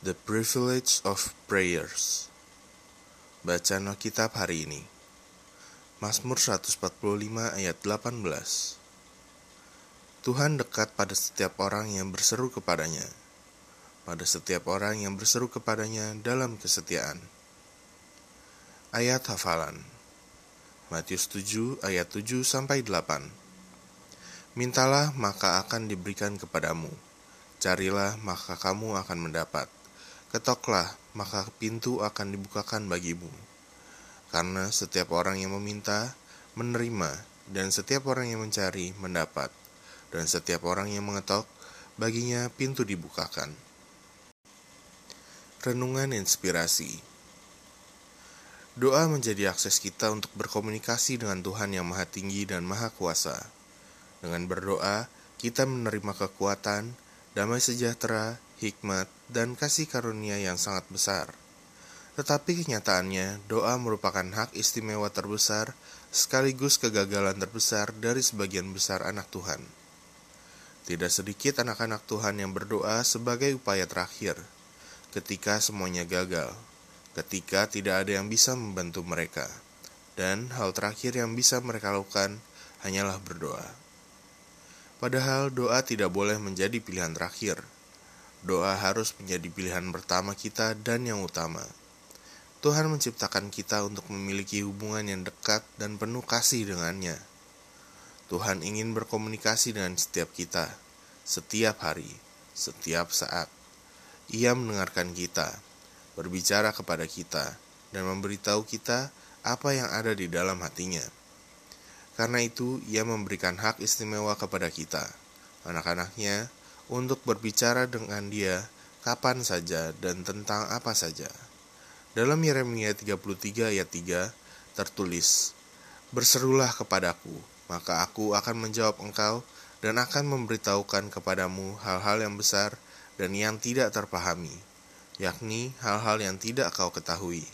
The Privilege of Prayers. Bacaan Alkitab hari ini. Mazmur 145 ayat 18 Tuhan dekat pada setiap orang yang berseru kepadanya pada setiap orang yang berseru kepadanya dalam kesetiaan. Ayat hafalan. Matius 7 ayat 7 sampai 8 Mintalah maka akan diberikan kepadamu. Carilah maka kamu akan mendapat Ketoklah, maka pintu akan dibukakan bagimu. Karena setiap orang yang meminta, menerima, dan setiap orang yang mencari, mendapat. Dan setiap orang yang mengetok, baginya pintu dibukakan. Renungan Inspirasi Doa menjadi akses kita untuk berkomunikasi dengan Tuhan yang Maha Tinggi dan Maha Kuasa. Dengan berdoa, kita menerima kekuatan, damai sejahtera, hikmat, dan kasih karunia yang sangat besar. Tetapi kenyataannya, doa merupakan hak istimewa terbesar sekaligus kegagalan terbesar dari sebagian besar anak Tuhan. Tidak sedikit anak-anak Tuhan yang berdoa sebagai upaya terakhir, ketika semuanya gagal, ketika tidak ada yang bisa membantu mereka, dan hal terakhir yang bisa mereka lakukan hanyalah berdoa. Padahal doa tidak boleh menjadi pilihan terakhir, Doa harus menjadi pilihan pertama kita dan yang utama. Tuhan menciptakan kita untuk memiliki hubungan yang dekat dan penuh kasih dengannya. Tuhan ingin berkomunikasi dengan setiap kita, setiap hari, setiap saat. Ia mendengarkan kita, berbicara kepada kita, dan memberitahu kita apa yang ada di dalam hatinya. Karena itu, ia memberikan hak istimewa kepada kita, anak-anaknya, untuk berbicara dengan dia kapan saja dan tentang apa saja. Dalam Yeremia 33 ayat 3 tertulis, Berserulah kepadaku, maka aku akan menjawab engkau dan akan memberitahukan kepadamu hal-hal yang besar dan yang tidak terpahami, yakni hal-hal yang tidak kau ketahui.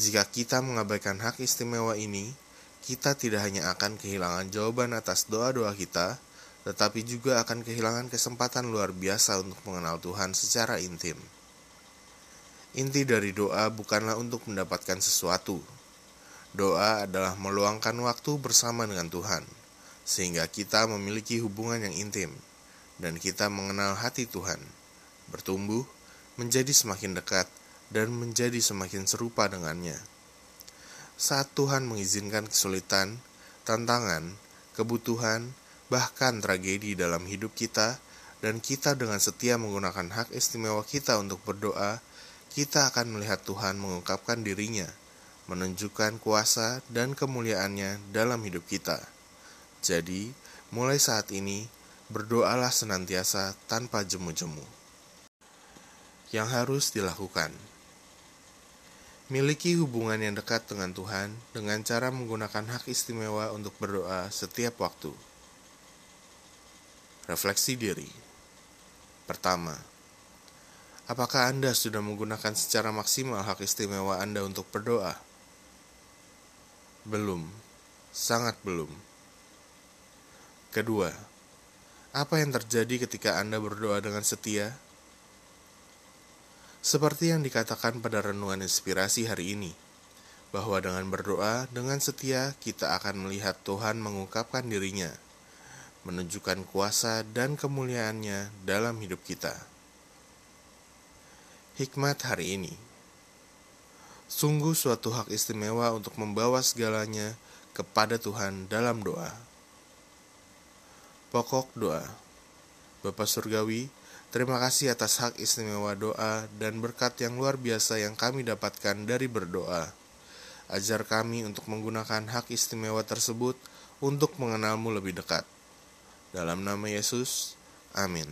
Jika kita mengabaikan hak istimewa ini, kita tidak hanya akan kehilangan jawaban atas doa-doa kita, tetapi juga akan kehilangan kesempatan luar biasa untuk mengenal Tuhan secara intim. Inti dari doa bukanlah untuk mendapatkan sesuatu. Doa adalah meluangkan waktu bersama dengan Tuhan, sehingga kita memiliki hubungan yang intim, dan kita mengenal hati Tuhan, bertumbuh, menjadi semakin dekat, dan menjadi semakin serupa dengannya. Saat Tuhan mengizinkan kesulitan, tantangan, kebutuhan, bahkan tragedi dalam hidup kita, dan kita dengan setia menggunakan hak istimewa kita untuk berdoa, kita akan melihat Tuhan mengungkapkan dirinya, menunjukkan kuasa dan kemuliaannya dalam hidup kita. Jadi, mulai saat ini, berdoalah senantiasa tanpa jemu-jemu. Yang harus dilakukan Miliki hubungan yang dekat dengan Tuhan dengan cara menggunakan hak istimewa untuk berdoa setiap waktu. Refleksi diri. Pertama, apakah Anda sudah menggunakan secara maksimal hak istimewa Anda untuk berdoa? Belum, sangat belum. Kedua, apa yang terjadi ketika Anda berdoa dengan setia? Seperti yang dikatakan pada renungan inspirasi hari ini, bahwa dengan berdoa dengan setia kita akan melihat Tuhan mengungkapkan dirinya menunjukkan kuasa dan kemuliaannya dalam hidup kita. Hikmat hari ini Sungguh suatu hak istimewa untuk membawa segalanya kepada Tuhan dalam doa. Pokok doa Bapak Surgawi, terima kasih atas hak istimewa doa dan berkat yang luar biasa yang kami dapatkan dari berdoa. Ajar kami untuk menggunakan hak istimewa tersebut untuk mengenalmu lebih dekat. Dalam nama Yesus, amin.